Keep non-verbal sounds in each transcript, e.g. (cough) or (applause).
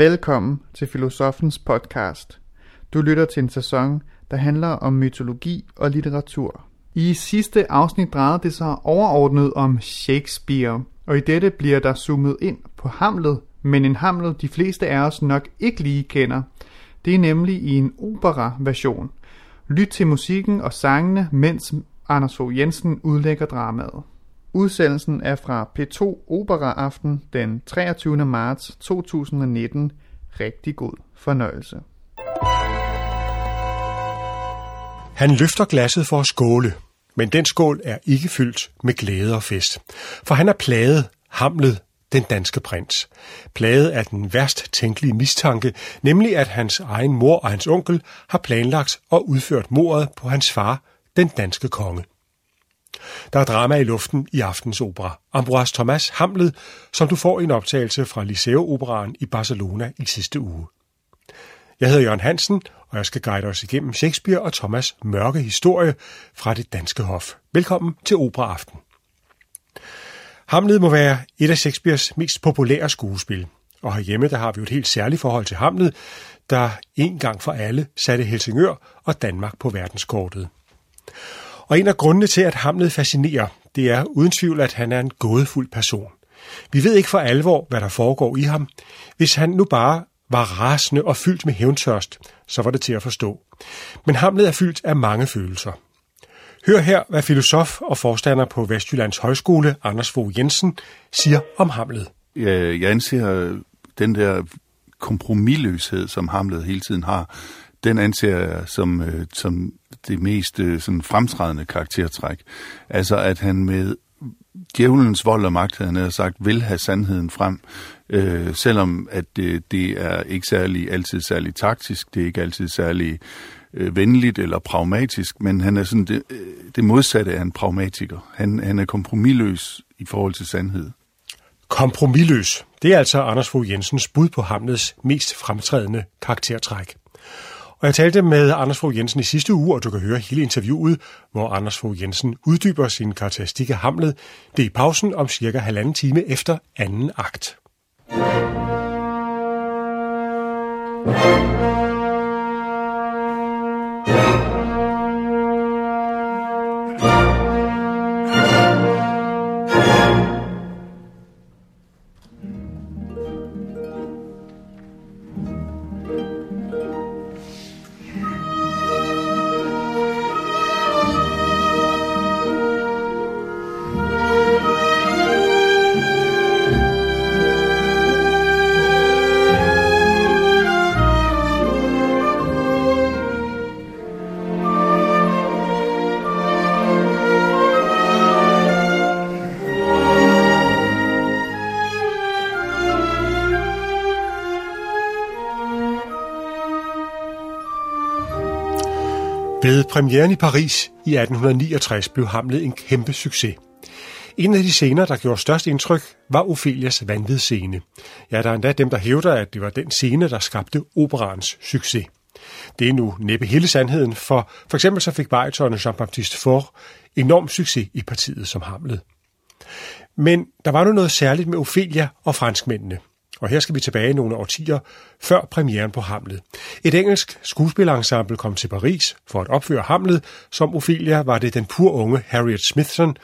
Velkommen til Filosofens podcast. Du lytter til en sæson, der handler om mytologi og litteratur. I sidste afsnit drejede det sig overordnet om Shakespeare, og i dette bliver der zoomet ind på Hamlet, men en Hamlet de fleste af os nok ikke lige kender. Det er nemlig i en opera-version. Lyt til musikken og sangene, mens Anders Fogh Jensen udlægger dramaet. Udsendelsen er fra P2 Opera Aften den 23. marts 2019. Rigtig god fornøjelse. Han løfter glasset for at skåle, men den skål er ikke fyldt med glæde og fest. For han er plaget, hamlet, den danske prins. Plaget af den værst tænkelige mistanke, nemlig at hans egen mor og hans onkel har planlagt og udført mordet på hans far, den danske konge. Der er drama i luften i aftens opera. Ambroise Thomas Hamlet, som du får i en optagelse fra Liceo Operaen i Barcelona i sidste uge. Jeg hedder Jørgen Hansen, og jeg skal guide os igennem Shakespeare og Thomas' mørke historie fra det danske hof. Velkommen til Operaaften. Hamlet må være et af Shakespeares mest populære skuespil. Og herhjemme der har vi jo et helt særligt forhold til Hamlet, der en gang for alle satte Helsingør og Danmark på verdenskortet. Og en af grundene til, at Hamlet fascinerer, det er uden tvivl, at han er en gådefuld person. Vi ved ikke for alvor, hvad der foregår i ham. Hvis han nu bare var rasende og fyldt med hævntørst, så var det til at forstå. Men Hamlet er fyldt af mange følelser. Hør her, hvad filosof og forstander på Vestjyllands Højskole, Anders Fogh Jensen, siger om Hamlet. Jeg anser den der kompromilløshed, som Hamlet hele tiden har, den anser jeg som, øh, som det mest øh, sådan fremtrædende karaktertræk. Altså at han med djævelens vold og magt, havde han sagt, vil have sandheden frem, øh, selvom at det, det er ikke særlig, altid særlig taktisk, det er ikke altid særlig øh, venligt eller pragmatisk, men han er sådan det, øh, det modsatte af en pragmatiker. Han, han er kompromilløs i forhold til sandhed. Kompromilløs. Det er altså Anders Fogh Jensens bud på Hamlets mest fremtrædende karaktertræk. Og jeg talte med Anders Fogh Jensen i sidste uge, og du kan høre hele interviewet, hvor Anders Fogh Jensen uddyber sin karakteristik af Hamlet. Det er i pausen om cirka halvanden time efter anden akt. Ved premieren i Paris i 1869 blev Hamlet en kæmpe succes. En af de scener, der gjorde størst indtryk, var Ophelias vanvidsscene. Ja, der er endda dem, der hævder, at det var den scene, der skabte operans succes. Det er nu næppe hele sandheden, for for eksempel så fik baritone Jean-Baptiste Faure enorm succes i partiet som Hamlet. Men der var nu noget særligt med Ophelia og franskmændene. Og her skal vi tilbage nogle årtier før premieren på Hamlet. Et engelsk skuespillerensemble kom til Paris for at opføre Hamlet. Som Ophelia var det den pur unge Harriet Smithson,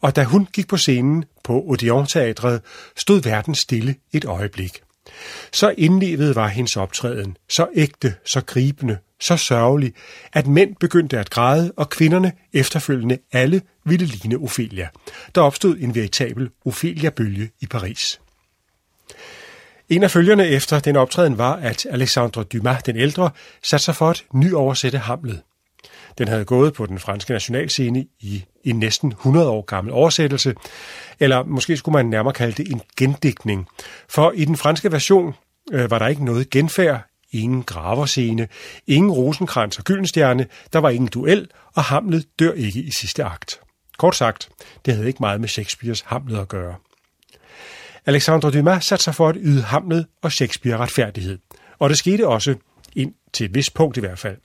og da hun gik på scenen på Odeon Teatret, stod verden stille et øjeblik. Så indlevet var hendes optræden, så ægte, så gribende, så sørgelig, at mænd begyndte at græde, og kvinderne efterfølgende alle ville ligne Ophelia. Der opstod en veritabel Ophelia-bølge i Paris. En af følgerne efter den optræden var, at Alexandre Dumas den ældre satte sig for at nyoversætte Hamlet. Den havde gået på den franske nationalscene i en næsten 100 år gammel oversættelse, eller måske skulle man nærmere kalde det en gendækning. For i den franske version øh, var der ikke noget genfærd, ingen graverscene, ingen rosenkrans og gyldenstjerne, der var ingen duel, og Hamlet dør ikke i sidste akt. Kort sagt, det havde ikke meget med Shakespeares Hamlet at gøre. Alexandre Dumas satte sig for at yde Hamlet og Shakespeare retfærdighed. Og det skete også, ind til et vist punkt i hvert fald.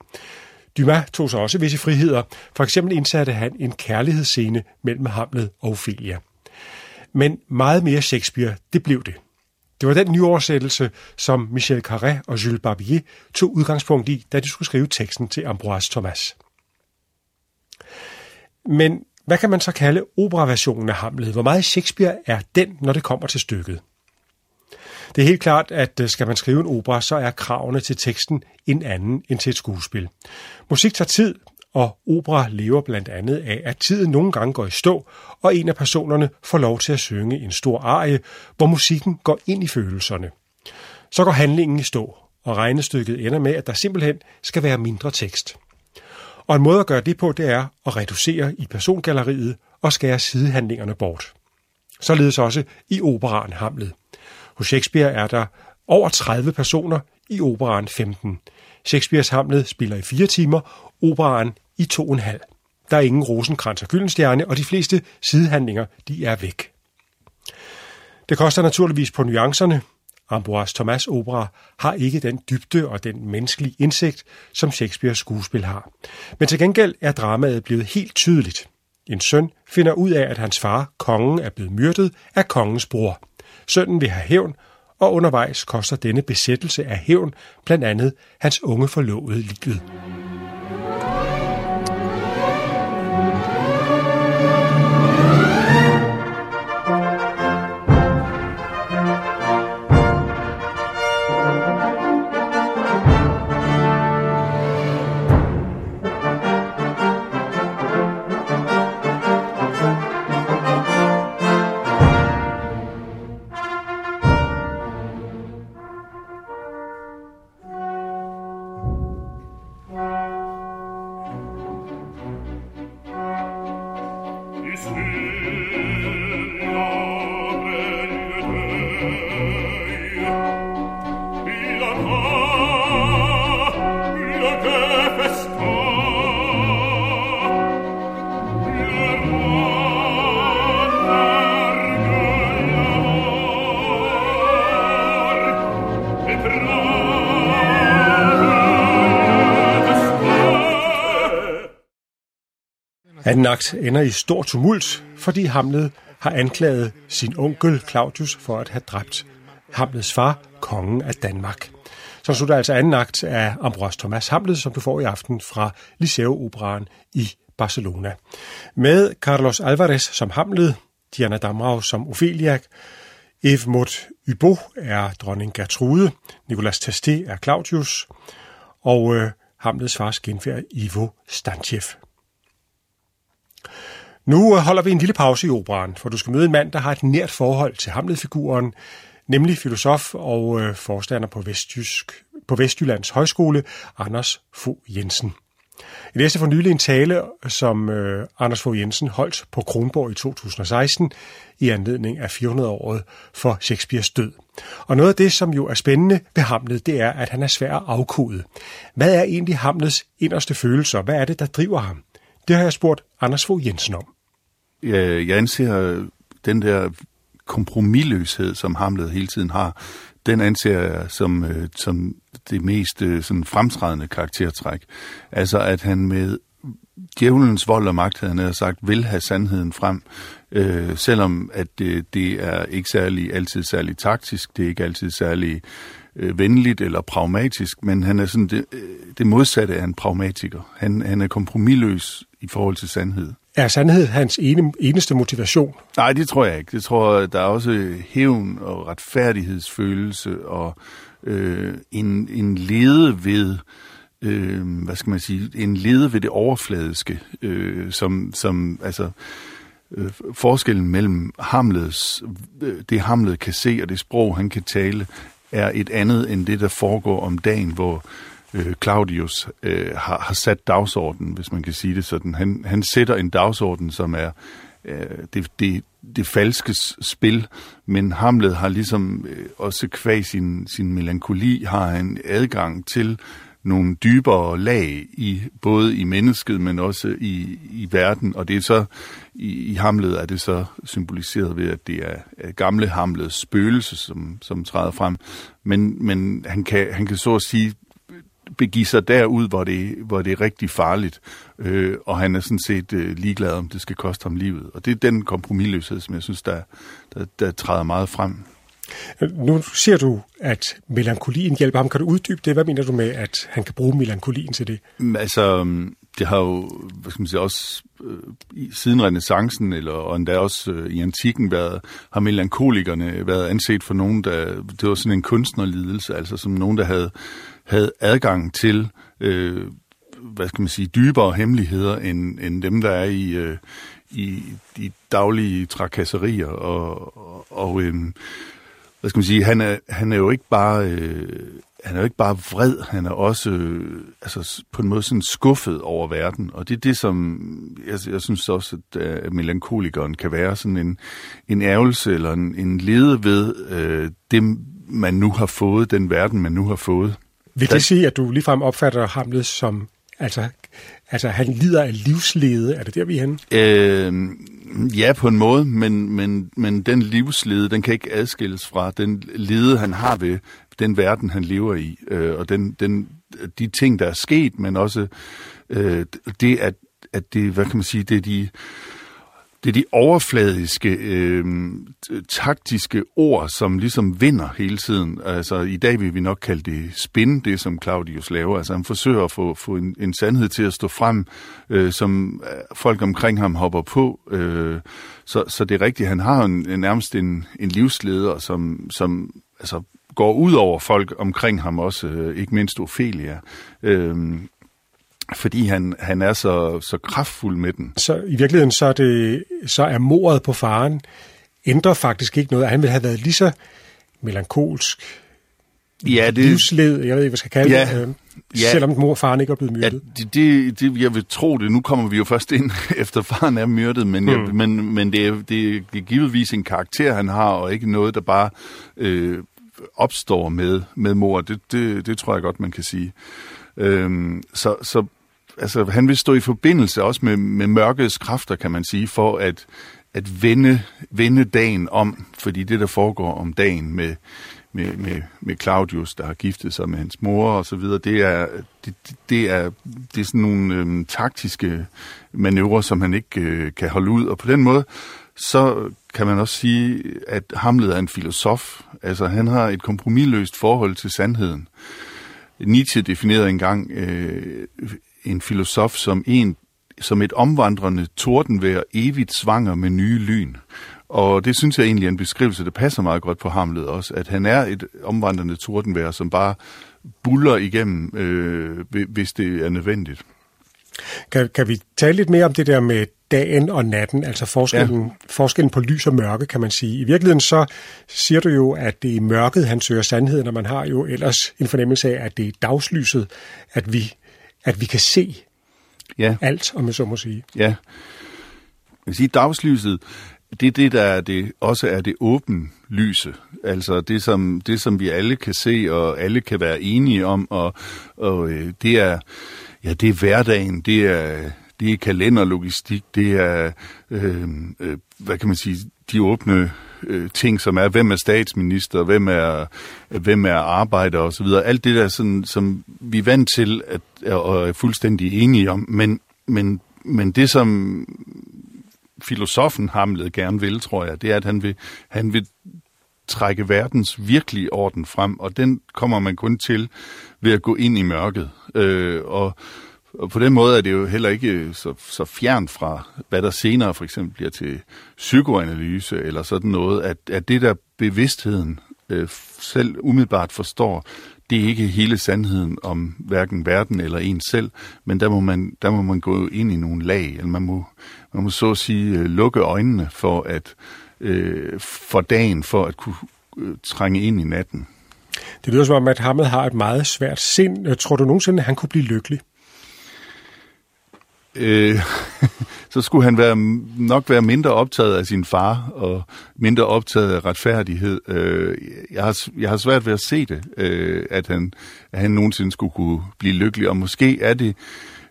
Dumas tog sig også visse friheder. For eksempel indsatte han en kærlighedsscene mellem Hamlet og Ophelia. Men meget mere Shakespeare, det blev det. Det var den nyoversættelse, som Michel Carré og Jules Barbier tog udgangspunkt i, da de skulle skrive teksten til Ambroise Thomas. Men hvad kan man så kalde operaversionen af Hamlet? Hvor meget Shakespeare er den, når det kommer til stykket? Det er helt klart, at øh, skal man skrive en opera, så er kravene til teksten en anden end til et skuespil. Musik tager tid, og opera lever blandt andet af, at tiden nogle gange går i stå, og en af personerne får lov til at synge en stor arie, hvor musikken går ind i følelserne. Så går handlingen i stå, og regnestykket ender med, at der simpelthen skal være mindre tekst. Og en måde at gøre det på, det er at reducere i persongalleriet og skære sidehandlingerne bort. Således også i operaen Hamlet. Hos Shakespeare er der over 30 personer, i operaen 15. Shakespeares Hamlet spiller i fire timer, operaen i to og en halv. Der er ingen rosenkrans og gyldenstjerne, og de fleste sidehandlinger de er væk. Det koster naturligvis på nuancerne. Ambroise Thomas opera har ikke den dybde og den menneskelige indsigt, som Shakespeares skuespil har. Men til gengæld er dramaet blevet helt tydeligt. En søn finder ud af, at hans far, kongen, er blevet myrdet af kongens bror. Sønnen vil have hævn, og undervejs koster denne besættelse af hævn blandt andet hans unge forlovede livet. Anden akt ender i stor tumult, fordi Hamlet har anklaget sin onkel Claudius for at have dræbt Hamlets far, kongen af Danmark. Så slutter altså anden akt af Ambroise Thomas Hamlet, som du får i aften fra Liceo Operaen i Barcelona. Med Carlos Alvarez som Hamlet, Diana Damrau som Ophelia, Eve Mot Ybo er dronning Gertrude, Nicolas Tasté er Claudius, og øh, Hamlets fars genfærd Ivo Stantjev. Nu holder vi en lille pause i operan, for du skal møde en mand, der har et nært forhold til Hamlet-figuren, nemlig filosof og øh, forstander på, Vestjysk, på Vestjyllands Højskole, Anders Fogh Jensen. Jeg læste for nylig en tale, som øh, Anders Fogh Jensen holdt på Kronborg i 2016 i anledning af 400-året for Shakespeares død. Og noget af det, som jo er spændende ved Hamlet, det er, at han er svær at afkode. Hvad er egentlig Hamlets inderste følelser? Hvad er det, der driver ham? Det har jeg spurgt Anders Fogh Jensen om. Jeg, jeg anser den der kompromilløshed, som Hamlet hele tiden har, den anser jeg som, øh, som det mest øh, sådan fremtrædende karaktertræk. Altså at han med djævelens vold og magt, han sagt, vil have sandheden frem, øh, selvom at det, det er ikke særlig altid særlig taktisk, det er ikke altid særlig øh, venligt eller pragmatisk, men han er sådan det, øh, det modsatte af en pragmatiker. Han, han er kompromilløs i forhold til sandhed. Er sandhed hans ene, eneste motivation? Nej, det tror jeg ikke. Det tror der er også hævn og retfærdighedsfølelse og øh, en, en lede ved øh, hvad skal man sige, en lede ved det overfladiske, øh, som, som altså øh, forskellen mellem Hamlets, øh, det Hamlet kan se og det sprog, han kan tale, er et andet end det, der foregår om dagen, hvor øh, Claudius øh, har, har sat dagsordenen, hvis man kan sige det sådan. Han, han sætter en dagsorden, som er øh, det, det, det falske spil, men Hamlet har ligesom øh, også kvæg sin, sin melankoli, har han adgang til nogle dybere lag i både i mennesket, men også i, i verden, og det er så i, i Hamlet er det så symboliseret ved, at det er, gamle Hamlets spøgelse, som, som træder frem, men, men han, kan, han kan så at sige begive sig derud, hvor det, hvor det er rigtig farligt, øh, og han er sådan set øh, ligeglad, om det skal koste ham livet. Og det er den kompromilløshed, som jeg synes, der, der, der træder meget frem. Nu siger du, at melankolien hjælper ham. Kan du uddybe det? Hvad mener du med, at han kan bruge melankolien til det? Mm, altså, mm, det har jo, hvad skal man sige, også øh, siden renaissancen, eller og endda også øh, i antikken, været, har melankolikerne været anset for nogen, der, det var sådan en kunstnerlidelse, altså som nogen, der havde, havde adgang til, øh, hvad skal man sige, dybere hemmeligheder, end, end dem, der er i, øh, i de daglige trakasserier, og, og, og øh, hvad skal man sige, han er, han er jo ikke bare, øh, han er jo ikke bare vred, han er også øh, altså, på en måde sådan skuffet over verden, og det er det, som jeg, jeg synes også, at, øh, at melankolikeren kan være sådan en, en ærgelse eller en, en lede ved øh, det, man nu har fået, den verden, man nu har fået. Vil det sige, at du ligefrem opfatter Hamlet som, altså, altså han lider af livslede? Er det der, vi er henne? Øh, ja, på en måde, men, men, men den livslede, den kan ikke adskilles fra den lede, han har ved den verden, han lever i, øh, og den, den, de ting, der er sket, men også øh, det, at, at det, hvad kan man sige, det er de det er de overfladiske, øh, taktiske ord, som ligesom vinder hele tiden. Altså, i dag vil vi nok kalde det spin, det som Claudius laver. Altså, han forsøger at få, få en, en sandhed til at stå frem, øh, som øh, folk omkring ham hopper på. Øh, så, så det er rigtigt, han har en, en nærmest en, en livsleder, som, som altså, går ud over folk omkring ham også, øh, ikke mindst Ophelia. Øh, fordi han, han er så, så kraftfuld med den. Så i virkeligheden så er, det, så er mordet på faren ændrer faktisk ikke noget. Han ville have været lige så melankolsk, ja, det, livsled, jeg ved ikke, hvad jeg skal kalde ja, det, øh, ja, selvom mor og faren ikke er blevet myrdet. Ja, det, det, det, jeg vil tro det. Nu kommer vi jo først ind, (laughs) efter faren er myrdet, men, mm. jeg, men, men det, er, det er givetvis en karakter, han har, og ikke noget, der bare øh, opstår med, med mor. Det, det, det tror jeg godt, man kan sige. Øhm, så, så altså, han vil stå i forbindelse også med, med mørkets kræfter, kan man sige, for at, at vende, vende dagen om, fordi det, der foregår om dagen med, med, med, med Claudius, der har giftet sig med hans mor og så videre, det er, det, det er, det er sådan nogle øhm, taktiske manøvrer, som han ikke øh, kan holde ud, og på den måde, så kan man også sige, at Hamlet er en filosof. Altså, han har et kompromilløst forhold til sandheden. Nietzsche definerede engang øh, en filosof som en som et omvandrende tordenvejr, evigt svanger med nye lyn. Og det synes jeg egentlig er en beskrivelse, der passer meget godt på Hamlet også, at han er et omvandrende tordenvejr, som bare buller igennem, øh, hvis det er nødvendigt. Kan, kan vi tale lidt mere om det der med dagen og natten, altså forskellen, ja. forskellen på lys og mørke, kan man sige. I virkeligheden så siger du jo, at det er mørket, han søger sandheden, og man har jo ellers en fornemmelse af, at det er dagslyset, at vi at vi kan se ja. alt, om jeg så må sige. Ja. Jeg vil sige, dagslyset, det er det, der er det, også er det åbne lyse. Altså det som, det, som vi alle kan se, og alle kan være enige om, og, og øh, det er, ja, det er hverdagen, det er, det er kalenderlogistik, det er, øh, øh, hvad kan man sige, de åbne øh, ting, som er, hvem er statsminister, hvem er, hvem er arbejder osv. Alt det der, sådan, som vi er vant til at, og er fuldstændig enige om. Men, men, men det, som filosofen Hamlet gerne vil, tror jeg, det er, at han vil, han vil trække verdens virkelige orden frem, og den kommer man kun til ved at gå ind i mørket. Øh, og og på den måde er det jo heller ikke øh, så, så fjern fra, hvad der senere for eksempel bliver til psykoanalyse eller sådan noget, at, at det der bevidstheden øh, selv umiddelbart forstår, det er ikke hele sandheden om hverken verden eller en selv, men der må man, der må man gå ind i nogle lag, eller man må, man må så at sige øh, lukke øjnene for at øh, for dagen, for at kunne øh, trænge ind i natten. Det lyder som om, at Hamlet har et meget svært sind. Øh, tror du nogensinde, at han kunne blive lykkelig? Øh, (laughs) så skulle han være, nok være mindre optaget af sin far, og mindre optaget af retfærdighed. Øh, jeg, har, jeg har svært ved at se det, øh, at, han, at han nogensinde skulle kunne blive lykkelig, og måske er det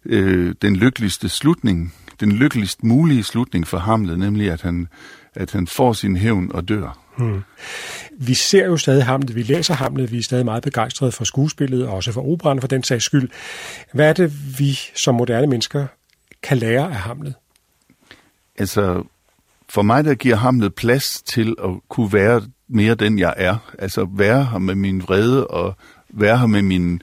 øh, den lykkeligste slutning, den lykkeligst mulige slutning for Hamlet, nemlig at han, at han får sin hævn og dør. Hmm. Vi ser jo stadig Hamlet, vi læser Hamlet, vi er stadig meget begejstrede for skuespillet, og også for operan for den sags skyld. Hvad er det, vi som moderne mennesker kan lære af Hamlet? Altså, for mig der giver Hamlet plads til at kunne være mere den, jeg er. Altså være her med min vrede og være her med min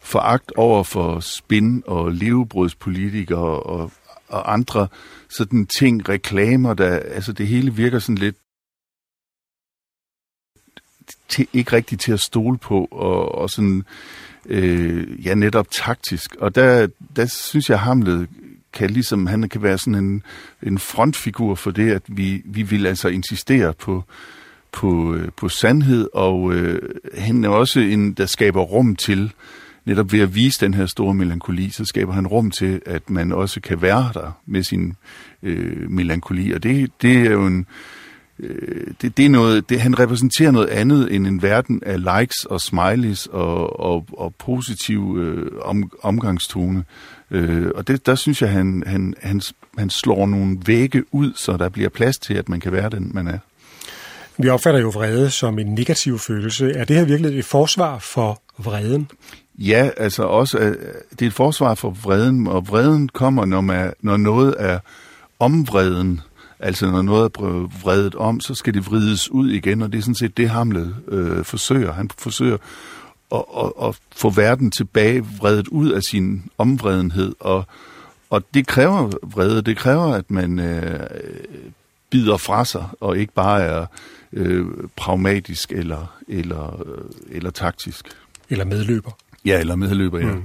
foragt over for spin og levebrødspolitikere og, og andre sådan ting, reklamer, der, altså det hele virker sådan lidt til, ikke rigtigt til at stole på, og, og sådan, øh, ja, netop taktisk. Og der, der synes jeg, Hamlet kan ligesom, han kan være sådan en, en frontfigur for det, at vi, vi vil altså insistere på, på, øh, på sandhed, og øh, han er også en, der skaber rum til, netop ved at vise den her store melankoli, så skaber han rum til, at man også kan være der med sin øh, melankoli. Og det, det er jo en, øh, det, det er noget, det, han repræsenterer noget andet end en verden af likes og smileys og, og, og positiv øh, om, omgangstone. Øh, og det, der synes jeg, han, han, han, han slår nogle vægge ud, så der bliver plads til, at man kan være den, man er. Vi opfatter jo vrede som en negativ følelse. Er det her virkelig et forsvar for vreden? Ja, altså også, det er et forsvar for vreden, og vreden kommer, når, man, når noget er omvreden. Altså når noget er vredet om, så skal det vrides ud igen, og det er sådan set det, Hamlet øh, forsøger. Han forsøger at, at, at få verden tilbage vredet ud af sin omvredenhed, og, og det kræver vrede, det kræver, at man øh, bider fra sig, og ikke bare er øh, pragmatisk eller, eller, øh, eller taktisk. Eller medløber. Ja, eller medløber, ja. Mm.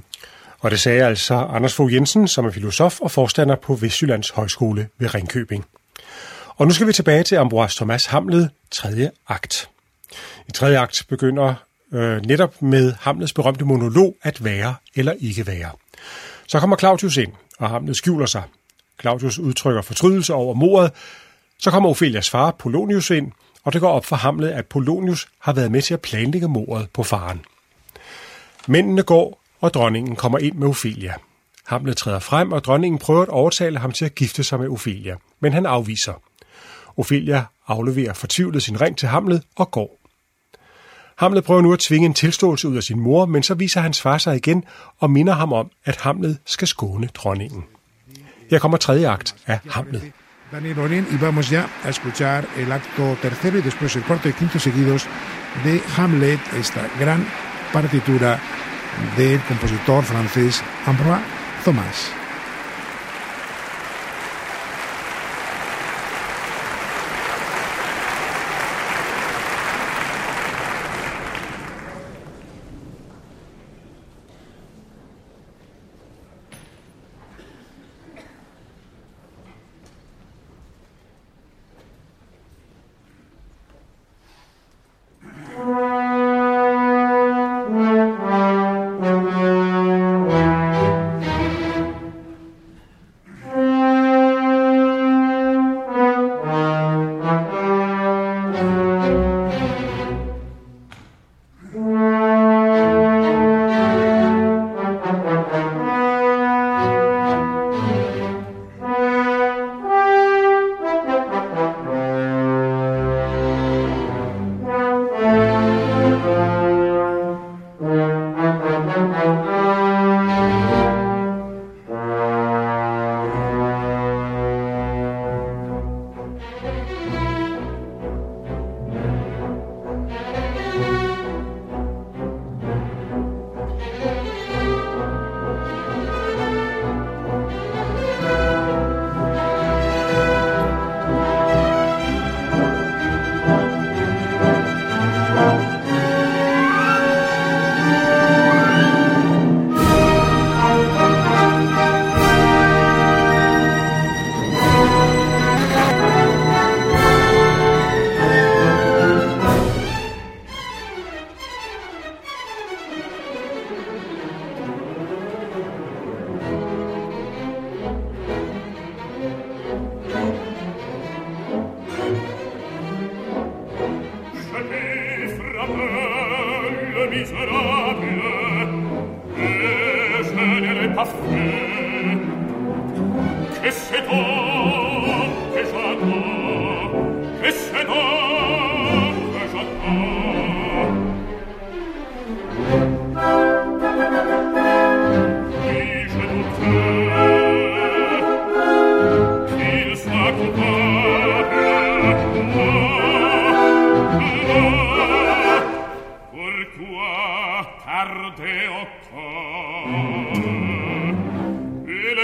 Og det sagde altså Anders Fogh Jensen, som er filosof og forstander på Vestjyllands Højskole ved Ringkøbing. Og nu skal vi tilbage til Ambroise Thomas Hamlet, tredje akt. I tredje akt begynder øh, netop med Hamlets berømte monolog at være eller ikke være. Så kommer Claudius ind, og Hamlet skjuler sig. Claudius udtrykker fortrydelse over mordet. Så kommer Ophelias far, Polonius, ind, og det går op for Hamlet, at Polonius har været med til at planlægge mordet på faren. Mændene går, og dronningen kommer ind med Ophelia. Hamlet træder frem, og dronningen prøver at overtale ham til at gifte sig med Ophelia, men han afviser. Ophelia afleverer fortvivlet sin ring til Hamlet og går. Hamlet prøver nu at tvinge en tilståelse ud af sin mor, men så viser hans far sig igen og minder ham om, at Hamlet skal skåne dronningen. Her kommer tredje akt af Hamlet. Daniel Oren y vamos ya a escuchar el acto tercero y después el cuarto y quinto seguidos de Hamlet, esta gran partitura del compositor francés Ambroise Thomas.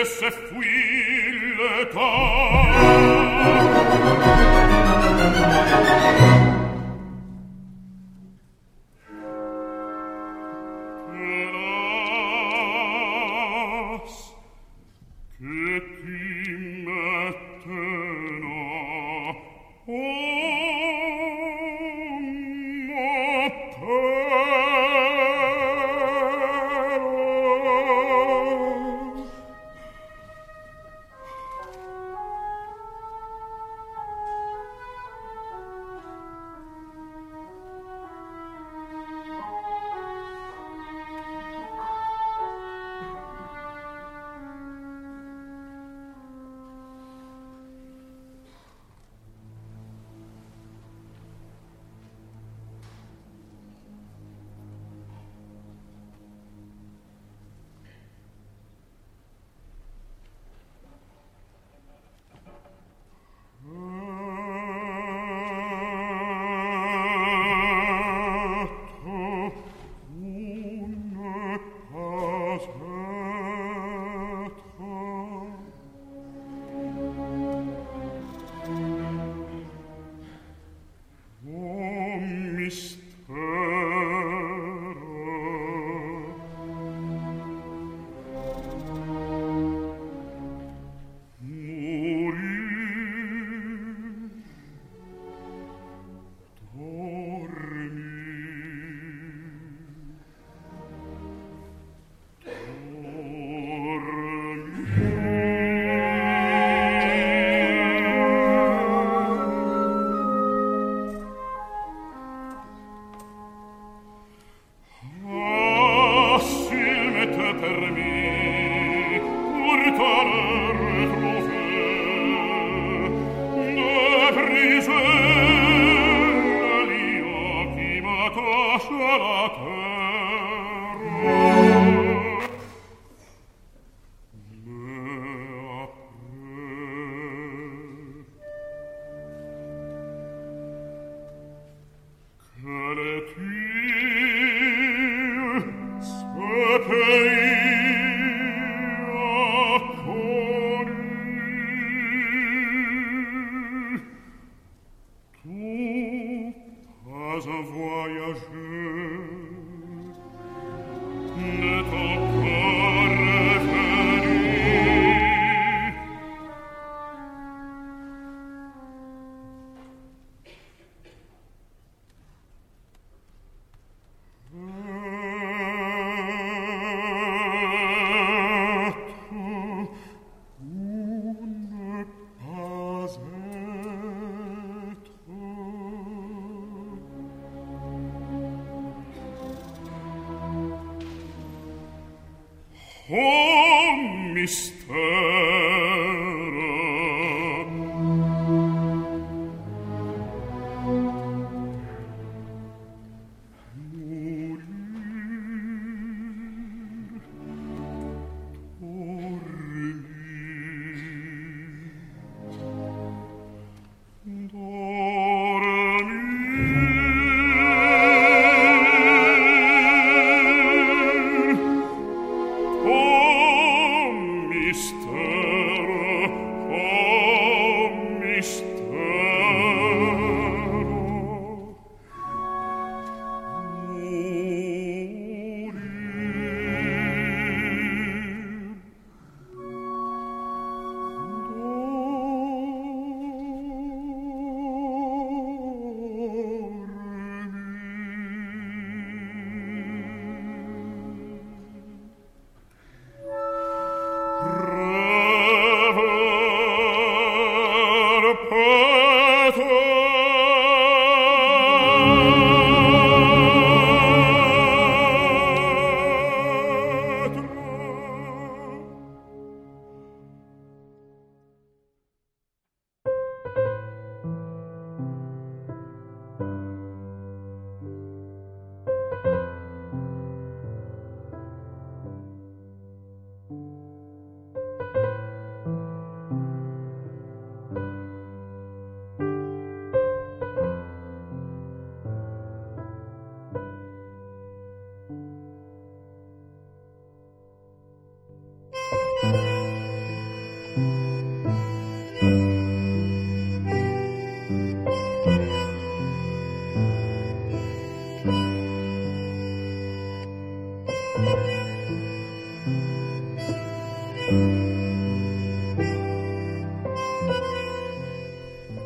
se fuit le temps